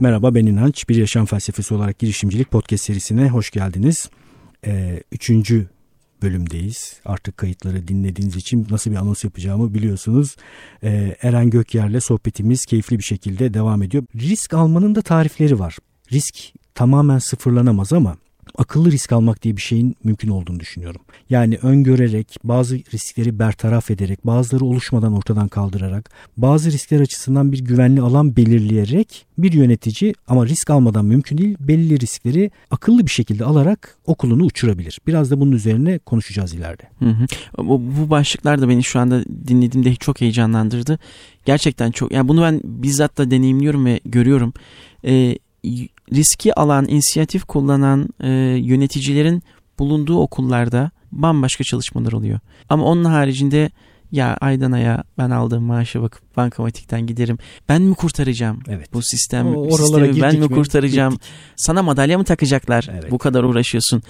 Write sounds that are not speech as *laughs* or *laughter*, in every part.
Merhaba ben İnanç. Bir Yaşam Felsefesi olarak girişimcilik podcast serisine hoş geldiniz. Ee, üçüncü bölümdeyiz. Artık kayıtları dinlediğiniz için nasıl bir anons yapacağımı biliyorsunuz. Ee, Eren Gökyer'le sohbetimiz keyifli bir şekilde devam ediyor. Risk almanın da tarifleri var. Risk tamamen sıfırlanamaz ama akıllı risk almak diye bir şeyin mümkün olduğunu düşünüyorum. Yani öngörerek, bazı riskleri bertaraf ederek, bazıları oluşmadan ortadan kaldırarak, bazı riskler açısından bir güvenli alan belirleyerek bir yönetici ama risk almadan mümkün değil belli riskleri akıllı bir şekilde alarak okulunu uçurabilir. Biraz da bunun üzerine konuşacağız ileride. Hı hı. Bu, bu başlıklar da beni şu anda dinlediğimde çok heyecanlandırdı. Gerçekten çok yani bunu ben bizzat da deneyimliyorum ve görüyorum. Ee, riski alan, inisiyatif kullanan e, yöneticilerin bulunduğu okullarda bambaşka çalışmalar oluyor. Ama onun haricinde ya aydan aya ben aldığım maaşa bakıp bankamatikten giderim. Ben mi kurtaracağım evet. bu sistem o, sistemi ben mi kurtaracağım? Gittik. Sana madalya mı takacaklar? Evet. Bu kadar uğraşıyorsun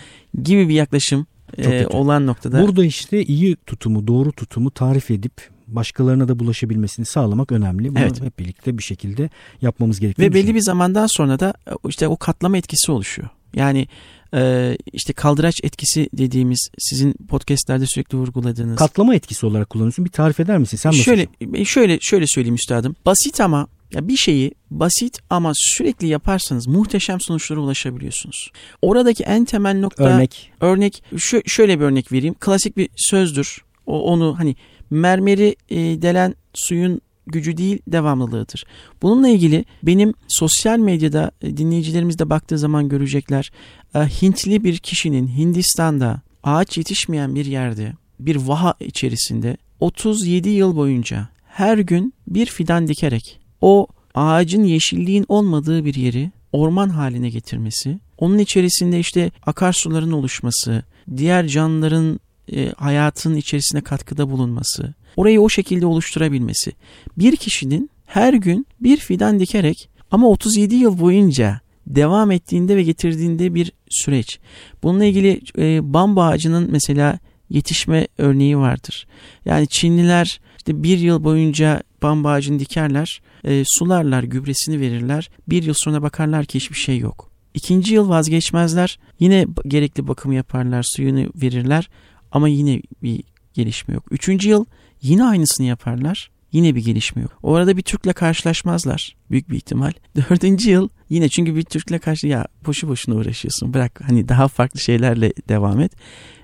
gibi bir yaklaşım e, olan noktada. Burada işte iyi tutumu, doğru tutumu tarif edip başkalarına da bulaşabilmesini sağlamak önemli. Bunu evet. hep birlikte bir şekilde yapmamız gerekiyor. Ve belli bir zamandan sonra da e, işte o katlama etkisi oluşuyor. Yani e, işte kaldıraç etkisi dediğimiz sizin podcastlerde sürekli vurguladığınız. Katlama etkisi olarak kullanıyorsun. Bir tarif eder misin? Sen şöyle nasıl? şöyle şöyle söyleyeyim üstadım. Basit ama ya bir şeyi basit ama sürekli yaparsanız muhteşem sonuçlara ulaşabiliyorsunuz. Oradaki en temel nokta örnek. Örnek şu, şöyle bir örnek vereyim. Klasik bir sözdür. O onu hani mermeri e, delen suyun gücü değil devamlılığıdır. Bununla ilgili benim sosyal medyada e, dinleyicilerimiz de baktığı zaman görecekler. E, Hintli bir kişinin Hindistan'da ağaç yetişmeyen bir yerde bir vaha içerisinde 37 yıl boyunca her gün bir fidan dikerek o ağacın yeşilliğin olmadığı bir yeri orman haline getirmesi, onun içerisinde işte akarsuların oluşması, diğer canlıların e, hayatın içerisine katkıda bulunması, orayı o şekilde oluşturabilmesi. Bir kişinin her gün bir fidan dikerek ama 37 yıl boyunca devam ettiğinde ve getirdiğinde bir süreç. Bununla ilgili e, bambu ağacının mesela yetişme örneği vardır. Yani Çinliler işte bir yıl boyunca bambu ağacını dikerler, e, sularlar, gübresini verirler. Bir yıl sonra bakarlar ki hiçbir şey yok. İkinci yıl vazgeçmezler. Yine gerekli bakımı yaparlar, suyunu verirler. Ama yine bir gelişme yok. Üçüncü yıl yine aynısını yaparlar. Yine bir gelişme yok. O arada bir Türk'le karşılaşmazlar. Büyük bir ihtimal. *laughs* Dördüncü yıl yine çünkü bir Türk'le karşı ya boşu boşuna uğraşıyorsun. Bırak hani daha farklı şeylerle devam et.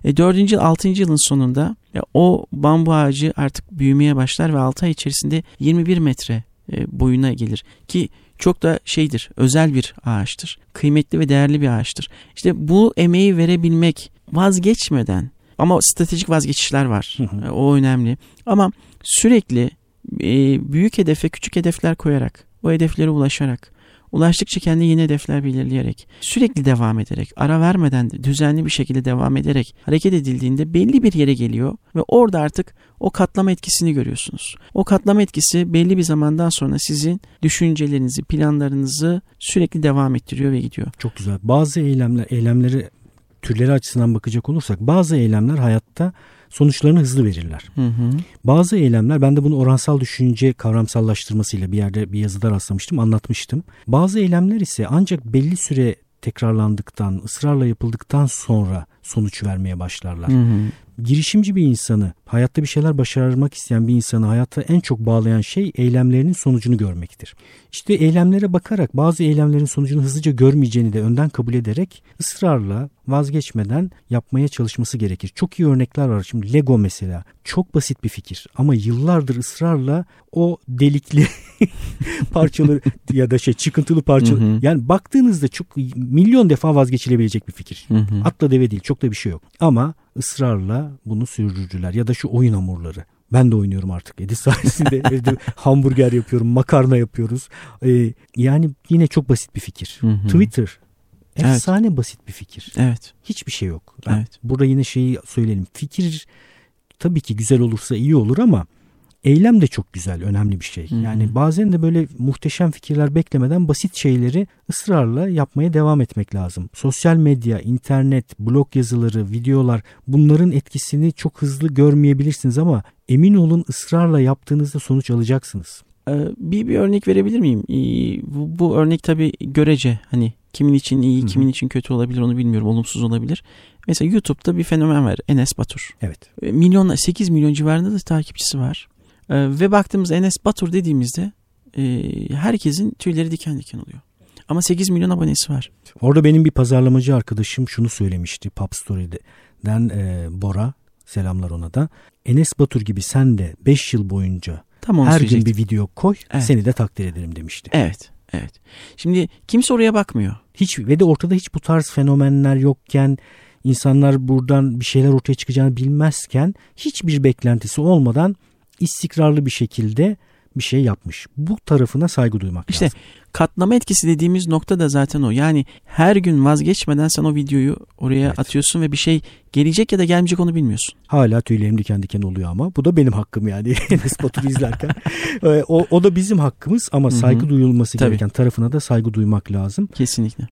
E, dördüncü yıl, altıncı yılın sonunda ya, o bambu ağacı artık büyümeye başlar ve altı ay içerisinde 21 metre e, boyuna gelir. Ki çok da şeydir, özel bir ağaçtır. Kıymetli ve değerli bir ağaçtır. İşte bu emeği verebilmek vazgeçmeden ama stratejik vazgeçişler var. Hı hı. O önemli. Ama sürekli e, büyük hedefe küçük hedefler koyarak, o hedeflere ulaşarak, ulaştıkça kendi yeni hedefler belirleyerek, sürekli devam ederek, ara vermeden de düzenli bir şekilde devam ederek hareket edildiğinde belli bir yere geliyor ve orada artık o katlama etkisini görüyorsunuz. O katlama etkisi belli bir zamandan sonra sizin düşüncelerinizi, planlarınızı sürekli devam ettiriyor ve gidiyor. Çok güzel. Bazı eylemler, eylemleri türleri açısından bakacak olursak bazı eylemler hayatta sonuçlarını hızlı verirler. Hı hı. Bazı eylemler ben de bunu oransal düşünce kavramsallaştırmasıyla bir yerde bir yazıda rastlamıştım anlatmıştım. Bazı eylemler ise ancak belli süre tekrarlandıktan, ısrarla yapıldıktan sonra sonuç vermeye başlarlar. Hı hı girişimci bir insanı, hayatta bir şeyler başarmak isteyen bir insanı hayatta en çok bağlayan şey eylemlerinin sonucunu görmektir. İşte eylemlere bakarak bazı eylemlerin sonucunu hızlıca görmeyeceğini de önden kabul ederek ısrarla vazgeçmeden yapmaya çalışması gerekir. Çok iyi örnekler var. Şimdi Lego mesela çok basit bir fikir ama yıllardır ısrarla o delikli *laughs* parçaları ya da şey çıkıntılı parçalı yani baktığınızda çok milyon defa vazgeçilebilecek bir fikir. Atla deve değil çok da bir şey yok. Ama ısrarla bunu sürdürdüler. Ya da şu oyun hamurları. Ben de oynuyorum artık Edis sayesinde. *laughs* Evde hamburger yapıyorum, makarna yapıyoruz. Ee, yani yine çok basit bir fikir. Hı hı. Twitter efsane evet. basit bir fikir. Evet. Hiçbir şey yok. Ben evet. Burada yine şeyi söyleyelim. Fikir tabii ki güzel olursa iyi olur ama eylem de çok güzel, önemli bir şey. Hı-hı. Yani bazen de böyle muhteşem fikirler beklemeden basit şeyleri ısrarla yapmaya devam etmek lazım. Sosyal medya, internet, blog yazıları, videolar bunların etkisini çok hızlı görmeyebilirsiniz ama emin olun ısrarla yaptığınızda sonuç alacaksınız. Ee, bir, bir örnek verebilir miyim? Ee, bu, bu örnek tabii görece hani kimin için iyi, Hı-hı. kimin için kötü olabilir onu bilmiyorum. Olumsuz olabilir. Mesela YouTube'da bir fenomen var. Enes Batur. Evet. Ee, milyonla 8 milyon civarında da takipçisi var. Ve baktığımız Enes Batur dediğimizde e, herkesin tüyleri diken diken oluyor. Ama 8 milyon abonesi var. Orada benim bir pazarlamacı arkadaşım şunu söylemişti Pop Story'den e, Bora. Selamlar ona da. Enes Batur gibi sen de 5 yıl boyunca Tam her gün bir video koy evet. seni de takdir ederim demişti. Evet. Evet. Şimdi kimse oraya bakmıyor. Hiç ve de ortada hiç bu tarz fenomenler yokken insanlar buradan bir şeyler ortaya çıkacağını bilmezken hiçbir beklentisi olmadan istikrarlı bir şekilde bir şey yapmış. Bu tarafına saygı duymak işte, lazım. İşte katlama etkisi dediğimiz nokta da zaten o. Yani her gün vazgeçmeden sen o videoyu oraya evet. atıyorsun ve bir şey gelecek ya da gelmeyecek onu bilmiyorsun. Hala tüylerim diken diken oluyor ama bu da benim hakkım yani *laughs* Enes Batur'u izlerken. Ee, o, o da bizim hakkımız ama saygı Hı-hı. duyulması Tabii. gereken tarafına da saygı duymak lazım. Kesinlikle.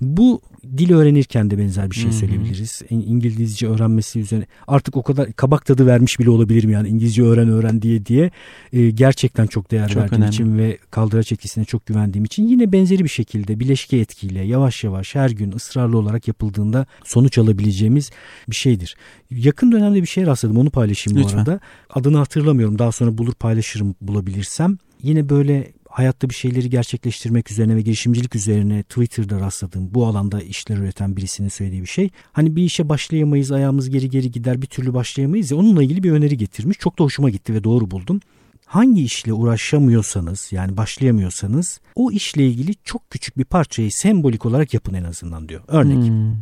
Bu dil öğrenirken de benzer bir şey söyleyebiliriz. İngilizce öğrenmesi üzerine artık o kadar kabak tadı vermiş bile olabilirim yani İngilizce öğren öğren diye diye e, gerçekten çok değer çok verdiğim önemli. için ve kaldıraç etkisine çok güvendiğim için yine benzeri bir şekilde bileşke etkiyle yavaş yavaş her gün ısrarlı olarak yapıldığında sonuç alabileceğimiz bir şeydir. Yakın dönemde bir şey rastladım onu paylaşayım Lütfen. bu arada. Adını hatırlamıyorum daha sonra bulur paylaşırım bulabilirsem. Yine böyle hayatta bir şeyleri gerçekleştirmek üzerine ve girişimcilik üzerine Twitter'da rastladığım bu alanda işler üreten birisinin söylediği bir şey. Hani bir işe başlayamayız ayağımız geri geri gider bir türlü başlayamayız ya onunla ilgili bir öneri getirmiş. Çok da hoşuma gitti ve doğru buldum. Hangi işle uğraşamıyorsanız yani başlayamıyorsanız o işle ilgili çok küçük bir parçayı sembolik olarak yapın en azından diyor. Örnek hmm.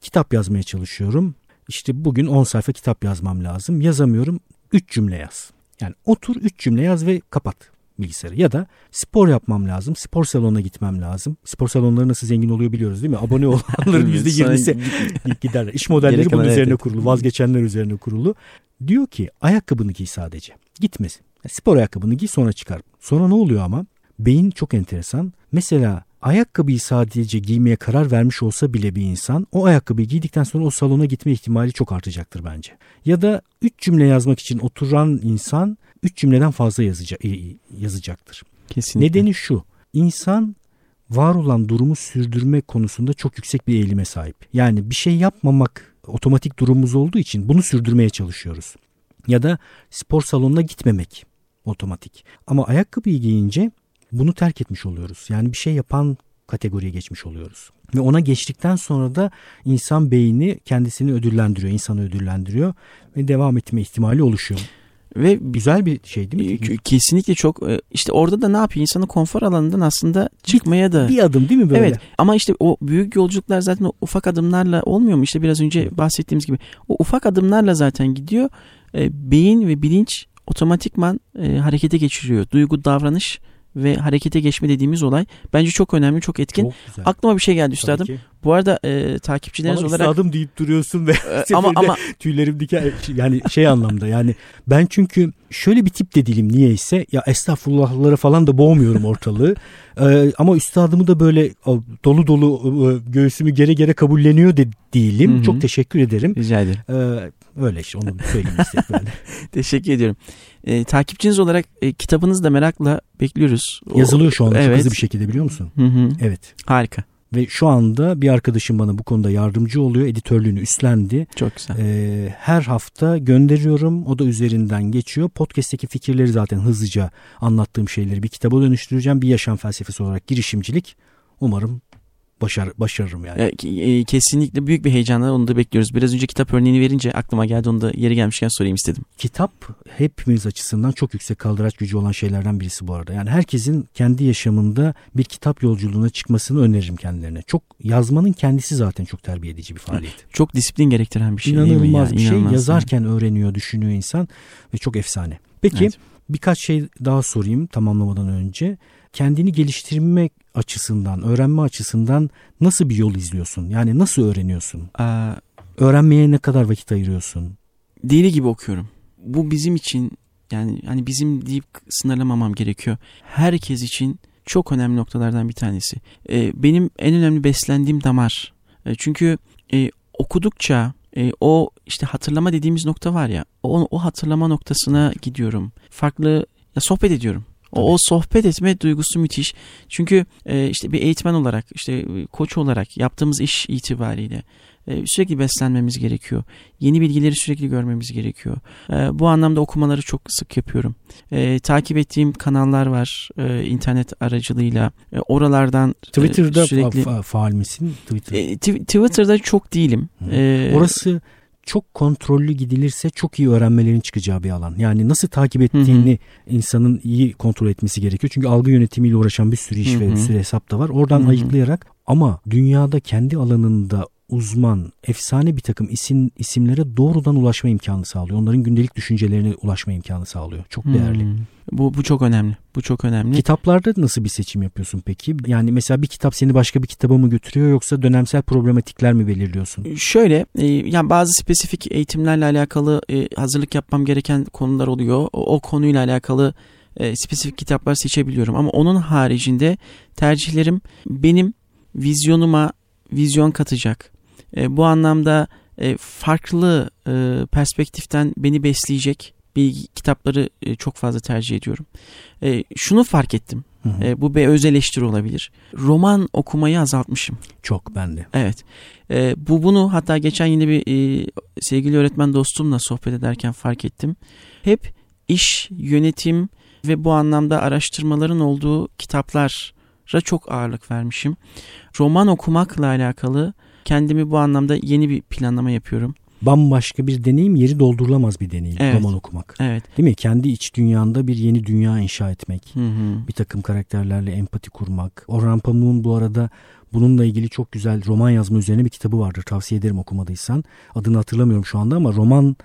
kitap yazmaya çalışıyorum. İşte bugün 10 sayfa kitap yazmam lazım. Yazamıyorum. 3 cümle yaz. Yani otur 3 cümle yaz ve kapat bilgisayarı. Ya da spor yapmam lazım. Spor salonuna gitmem lazım. Spor salonları nasıl zengin oluyor biliyoruz değil mi? Abone olanların *laughs* %20'si *laughs* giderler. İş modelleri bunun üzerine evet. kurulu. Vazgeçenler üzerine kurulu. Diyor ki ayakkabını giy sadece. Gitmesin. Spor ayakkabını giy sonra çıkar. Sonra ne oluyor ama? Beyin çok enteresan. Mesela ayakkabıyı sadece giymeye karar vermiş olsa bile bir insan o ayakkabıyı giydikten sonra o salona gitme ihtimali çok artacaktır bence. Ya da üç cümle yazmak için oturan insan üç cümleden fazla yazacak, yazacaktır. Kesinlikle. Nedeni şu. İnsan var olan durumu sürdürme konusunda çok yüksek bir eğilime sahip. Yani bir şey yapmamak otomatik durumumuz olduğu için bunu sürdürmeye çalışıyoruz. Ya da spor salonuna gitmemek otomatik. Ama ayakkabıyı giyince bunu terk etmiş oluyoruz. Yani bir şey yapan kategoriye geçmiş oluyoruz. Ve ona geçtikten sonra da insan beyni kendisini ödüllendiriyor, insanı ödüllendiriyor ve devam etme ihtimali oluşuyor. Ve güzel bir şey değil mi? Kesinlikle çok e, işte orada da ne yapıyor? İnsanın konfor alanından aslında çıkmaya da. Bir adım değil mi böyle? Evet ama işte o büyük yolculuklar zaten o ufak adımlarla olmuyor mu? İşte biraz önce bahsettiğimiz gibi o ufak adımlarla zaten gidiyor. E, beyin ve bilinç otomatikman e, harekete geçiriyor. Duygu, davranış ve harekete geçme dediğimiz olay bence çok önemli, çok etkin. Çok güzel. Aklıma bir şey geldi üstadım. Bu arada e, takipçileriniz ama olarak... üstadım deyip duruyorsun ve e, *laughs* ama, ama tüylerim diken yani şey anlamda yani ben çünkü şöyle bir tip de değilim niyeyse ya estağfurullahları falan da boğmuyorum ortalığı ee, ama üstadımı da böyle dolu dolu e, göğsümü gere gere kabulleniyor de değilim. Hı-hı. Çok teşekkür ederim. Rica ederim. Ee, öyle işte onu söyleyeyim istedim. *laughs* teşekkür ediyorum. Ee, takipçiniz olarak e, kitabınızı da merakla bekliyoruz. Yazılıyor şu anda evet. hızlı bir şekilde biliyor musun? Hı-hı. Evet. Harika. Ve şu anda bir arkadaşım bana bu konuda yardımcı oluyor. Editörlüğünü üstlendi. Çok güzel. Ee, her hafta gönderiyorum. O da üzerinden geçiyor. Podcast'teki fikirleri zaten hızlıca anlattığım şeyleri bir kitaba dönüştüreceğim. Bir yaşam felsefesi olarak girişimcilik. Umarım başar, başarırım yani. E, kesinlikle büyük bir heyecanla onu da bekliyoruz. Biraz önce kitap örneğini verince aklıma geldi onu da yeri gelmişken sorayım istedim. Kitap hepimiz açısından çok yüksek kaldıraç gücü olan şeylerden birisi bu arada. Yani herkesin kendi yaşamında bir kitap yolculuğuna çıkmasını öneririm kendilerine. Çok yazmanın kendisi zaten çok terbiye edici bir faaliyet. *laughs* Çok disiplin gerektiren bir şey İnanılmaz değil mi ya? bir şey. İnanılmaz Yazarken yani. öğreniyor, düşünüyor insan ve çok efsane. Peki evet. birkaç şey daha sorayım tamamlamadan önce kendini geliştirmek açısından, öğrenme açısından nasıl bir yol izliyorsun? Yani nasıl öğreniyorsun? Ee, Öğrenmeye ne kadar vakit ayırıyorsun? Deli gibi okuyorum. Bu bizim için yani hani bizim deyip sınırlamamam gerekiyor. Herkes için çok önemli noktalardan bir tanesi. Ee, benim en önemli beslendiğim damar. Ee, çünkü e, okudukça e, o işte hatırlama dediğimiz nokta var ya o, o hatırlama noktasına gidiyorum. Farklı Ya sohbet ediyorum. O, o sohbet etme duygusu müthiş. Çünkü e, işte bir eğitmen olarak, işte koç olarak yaptığımız iş itibariyle e, sürekli beslenmemiz gerekiyor. Yeni bilgileri sürekli görmemiz gerekiyor. E, bu anlamda okumaları çok sık yapıyorum. E, takip ettiğim kanallar var e, internet aracılığıyla. E, oralardan e, Twitter'da sürekli fa- faal misin? Twitter. E, Twitter'da çok değilim. E, Orası çok kontrollü gidilirse çok iyi öğrenmelerin çıkacağı bir alan. Yani nasıl takip ettiğini hı hı. insanın iyi kontrol etmesi gerekiyor. Çünkü algı yönetimiyle uğraşan bir sürü iş hı hı. ve bir sürü hesap da var. Oradan hı hı. ayıklayarak ama dünyada kendi alanında uzman, efsane bir takım isim isimlere doğrudan ulaşma imkanı sağlıyor. Onların gündelik düşüncelerine ulaşma imkanı sağlıyor. Çok değerli. Hmm. Bu bu çok önemli. Bu çok önemli. Kitaplarda nasıl bir seçim yapıyorsun peki? Yani mesela bir kitap seni başka bir kitaba mı götürüyor yoksa dönemsel problematikler mi belirliyorsun? Şöyle, e, yani bazı spesifik eğitimlerle alakalı e, hazırlık yapmam gereken konular oluyor. O, o konuyla alakalı e, spesifik kitaplar seçebiliyorum ama onun haricinde tercihlerim benim vizyonuma vizyon katacak e, bu anlamda e, farklı e, perspektiften beni besleyecek bir kitapları e, çok fazla tercih ediyorum. E, şunu fark ettim. Hı hı. E, bu bir öz eleştiri olabilir. Roman okumayı azaltmışım. Çok ben de. Evet. E, bu bunu hatta geçen yine bir e, sevgili öğretmen dostumla sohbet ederken fark ettim. Hep iş, yönetim ve bu anlamda araştırmaların olduğu kitaplara çok ağırlık vermişim. Roman okumakla alakalı kendimi bu anlamda yeni bir planlama yapıyorum. Bambaşka bir deneyim, yeri doldurulamaz bir deneyim evet. roman okumak. Evet. Değil mi? Kendi iç dünyanda bir yeni dünya inşa etmek. Hı hı. Bir takım karakterlerle empati kurmak. Orhan Pamuk'un bu arada bununla ilgili çok güzel roman yazma üzerine bir kitabı vardır. Tavsiye ederim okumadıysan. Adını hatırlamıyorum şu anda ama roman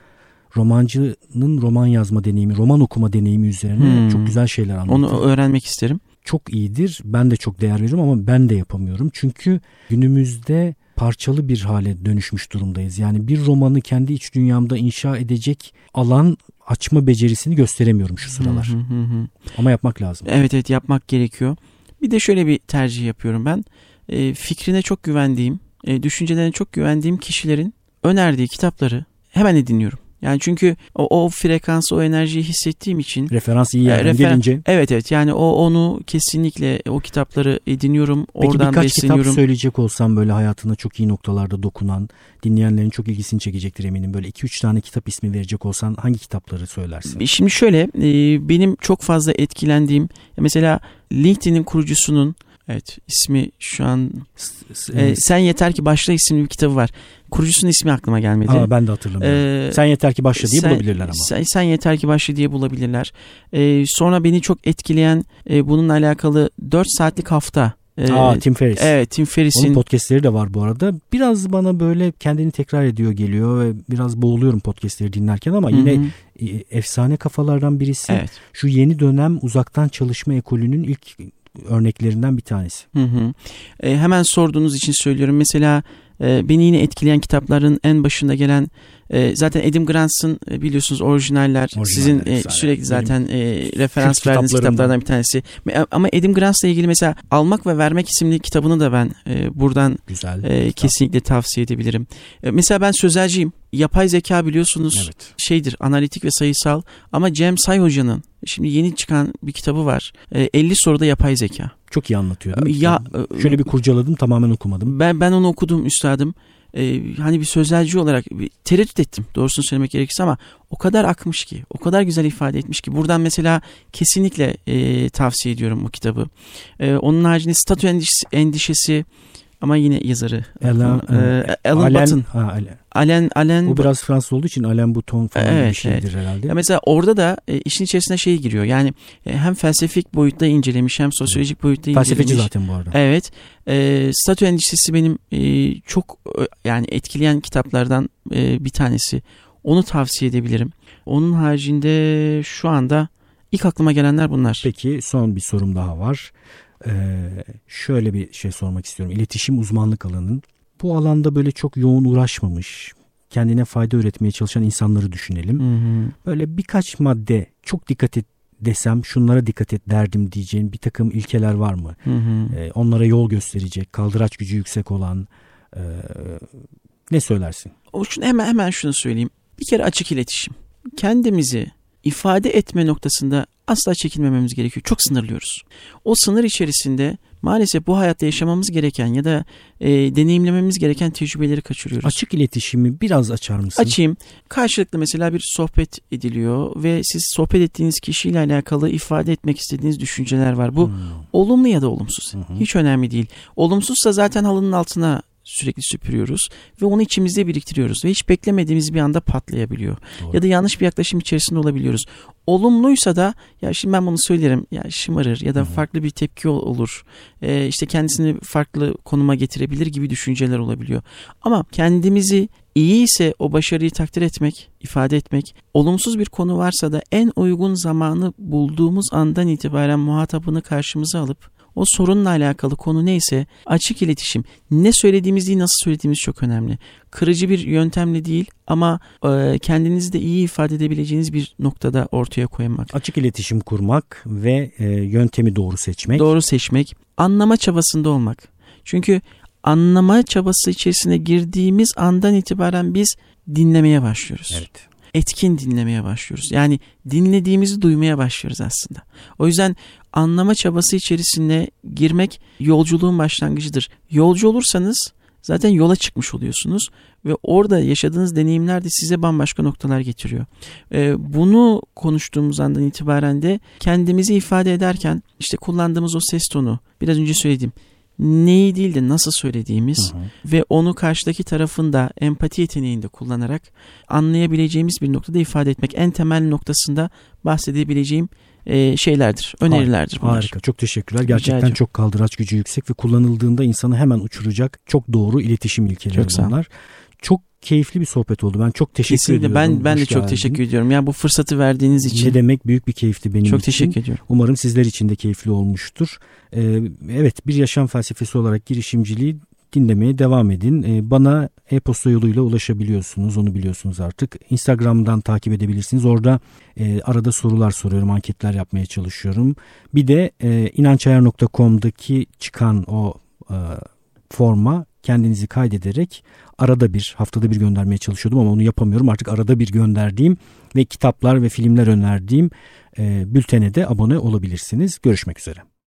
romancının roman yazma deneyimi, roman okuma deneyimi üzerine hmm. çok güzel şeyler anlatıyor. Onu öğrenmek isterim. Çok iyidir. Ben de çok değer veriyorum ama ben de yapamıyorum. Çünkü günümüzde parçalı bir hale dönüşmüş durumdayız. Yani bir romanı kendi iç dünyamda inşa edecek alan açma becerisini gösteremiyorum şu sıralar. Hı hı hı. Ama yapmak lazım. Evet evet yapmak gerekiyor. Bir de şöyle bir tercih yapıyorum ben. E, fikrine çok güvendiğim, e, düşüncelerine çok güvendiğim kişilerin önerdiği kitapları hemen ediniyorum. Yani çünkü o, o frekansı, o enerjiyi hissettiğim için referans iyi yerden e, refer- gelince. Evet evet yani o onu kesinlikle o kitapları ediniyorum. Peki oradan birkaç besleniyorum. kitap söyleyecek olsam böyle hayatına çok iyi noktalarda dokunan, dinleyenlerin çok ilgisini çekecektir eminim. Böyle 2-3 tane kitap ismi verecek olsan hangi kitapları söylersin? Şimdi şöyle e, benim çok fazla etkilendiğim mesela LinkedIn'in kurucusunun Evet ismi şu an e, Sen Yeter Ki Başla isimli bir kitabı var. Kurucusunun ismi aklıma gelmedi. Aa, ben de hatırlamıyorum. Ee, sen Yeter Ki Başla diye sen, bulabilirler ama. Sen, sen Yeter Ki Başla diye bulabilirler. Ee, sonra beni çok etkileyen e, bununla alakalı 4 saatlik hafta ee, Aa Tim Ferriss. Evet Tim Ferriss'in. Onun podcastleri de var bu arada. Biraz bana böyle kendini tekrar ediyor geliyor ve biraz boğuluyorum podcastleri dinlerken ama yine Hı-hı. E, efsane kafalardan birisi. Evet. Şu yeni dönem uzaktan çalışma ekolünün ilk örneklerinden bir tanesi. Hı hı. E, hemen sorduğunuz için söylüyorum. Mesela e, beni yine etkileyen kitapların en başında gelen e, zaten Adam Grant'ın e, biliyorsunuz orijinaller, orijinaller sizin e, sürekli zaten e, referans verdiğiniz kitaplardan bir tanesi. Ama Adam Grant'la ilgili mesela Almak ve Vermek isimli kitabını da ben e, buradan Güzel, e, kesinlikle tavsiye edebilirim. E, mesela ben sözelciyim. Yapay zeka biliyorsunuz evet. şeydir analitik ve sayısal ama Cem Say Hoca'nın şimdi yeni çıkan bir kitabı var. E, 50 soruda yapay zeka. Çok iyi anlatıyor değil mi? Ya, Şöyle bir kurcaladım tamamen okumadım. Ben ben onu okudum üstadım e, hani bir sözelci olarak bir tereddüt ettim doğrusunu söylemek gerekirse ama o kadar akmış ki o kadar güzel ifade etmiş ki buradan mesela kesinlikle e, tavsiye ediyorum bu kitabı. E, onun haricinde statü endişesi ama yine yazarı. Alan, e, Alan Alain, Button. Ha, Alain. Alain, o biraz Fransız olduğu için Alain Button falan evet, bir şeydir evet. herhalde. Ya mesela orada da e, işin içerisine şey giriyor. Yani e, hem felsefik boyutta incelemiş hem sosyolojik boyutta incelemiş. Felsefeci zaten bu arada. Evet. E, statü endişesi benim e, çok yani etkileyen kitaplardan e, bir tanesi. Onu tavsiye edebilirim. Onun haricinde şu anda ilk aklıma gelenler bunlar. Peki son bir sorum daha var. Ee, şöyle bir şey sormak istiyorum. İletişim uzmanlık alanın bu alanda böyle çok yoğun uğraşmamış, kendine fayda üretmeye çalışan insanları düşünelim. Hı hı. Böyle birkaç madde çok dikkat et desem şunlara dikkat et derdim diyeceğin bir takım ilkeler var mı? Hı hı. Ee, onlara yol gösterecek, kaldıraç gücü yüksek olan e, ne söylersin? O şunu hemen hemen şunu söyleyeyim. Bir kere açık iletişim. Kendimizi ifade etme noktasında asla çekinmememiz gerekiyor. Çok sınırlıyoruz. O sınır içerisinde maalesef bu hayatta yaşamamız gereken ya da e, deneyimlememiz gereken tecrübeleri kaçırıyoruz. Açık iletişimi biraz açar mısın? Açayım. Karşılıklı mesela bir sohbet ediliyor ve siz sohbet ettiğiniz kişiyle alakalı ifade etmek istediğiniz düşünceler var. Bu hmm. olumlu ya da olumsuz. Hmm. Hiç önemli değil. Olumsuzsa zaten halının altına sürekli süpürüyoruz ve onu içimizde biriktiriyoruz ve hiç beklemediğimiz bir anda patlayabiliyor. Doğru. Ya da yanlış bir yaklaşım içerisinde olabiliyoruz. Olumluysa da ya şimdi ben bunu söylerim ya şımarır ya da Hı-hı. farklı bir tepki olur. Ee, işte kendisini farklı konuma getirebilir gibi düşünceler olabiliyor. Ama kendimizi iyi ise o başarıyı takdir etmek, ifade etmek, olumsuz bir konu varsa da en uygun zamanı bulduğumuz andan itibaren muhatabını karşımıza alıp o sorunla alakalı konu neyse açık iletişim. Ne söylediğimiz değil nasıl söylediğimiz çok önemli. Kırıcı bir yöntemle değil ama e, kendinizi de iyi ifade edebileceğiniz bir noktada ortaya koymak. Açık iletişim kurmak ve e, yöntemi doğru seçmek. Doğru seçmek. Anlama çabasında olmak. Çünkü anlama çabası içerisine girdiğimiz andan itibaren biz dinlemeye başlıyoruz. Evet etkin dinlemeye başlıyoruz. Yani dinlediğimizi duymaya başlıyoruz aslında. O yüzden anlama çabası içerisine girmek yolculuğun başlangıcıdır. Yolcu olursanız zaten yola çıkmış oluyorsunuz ve orada yaşadığınız deneyimler de size bambaşka noktalar getiriyor. Ee, bunu konuştuğumuz andan itibaren de kendimizi ifade ederken işte kullandığımız o ses tonu biraz önce söyledim neyi değil de nasıl söylediğimiz hı hı. ve onu karşıdaki tarafın da empati yeteneğinde kullanarak anlayabileceğimiz bir noktada ifade etmek en temel noktasında bahsedebileceğim e, şeylerdir, önerilerdir bunlar. Harika, çok teşekkürler. Gerçekten çok kaldıraç gücü yüksek ve kullanıldığında insanı hemen uçuracak çok doğru iletişim ilkeleri çok bunlar. Çok keyifli bir sohbet oldu. Ben çok teşekkür Kesinlikle. ediyorum. Ben ben de geldin. çok teşekkür ediyorum. Ya bu fırsatı verdiğiniz için. Ne demek büyük bir keyifti benim çok için. Çok teşekkür ediyorum. Umarım sizler için de keyifli olmuştur. Ee, evet bir yaşam felsefesi olarak girişimciliği dinlemeye devam edin. Ee, bana e-posta yoluyla ulaşabiliyorsunuz. Onu biliyorsunuz artık. Instagram'dan takip edebilirsiniz. Orada e, arada sorular soruyorum. Anketler yapmaya çalışıyorum. Bir de e, inançayar.com'daki çıkan o e, forma kendinizi kaydederek arada bir haftada bir göndermeye çalışıyordum ama onu yapamıyorum. Artık arada bir gönderdiğim ve kitaplar ve filmler önerdiğim e, bültene de abone olabilirsiniz. Görüşmek üzere.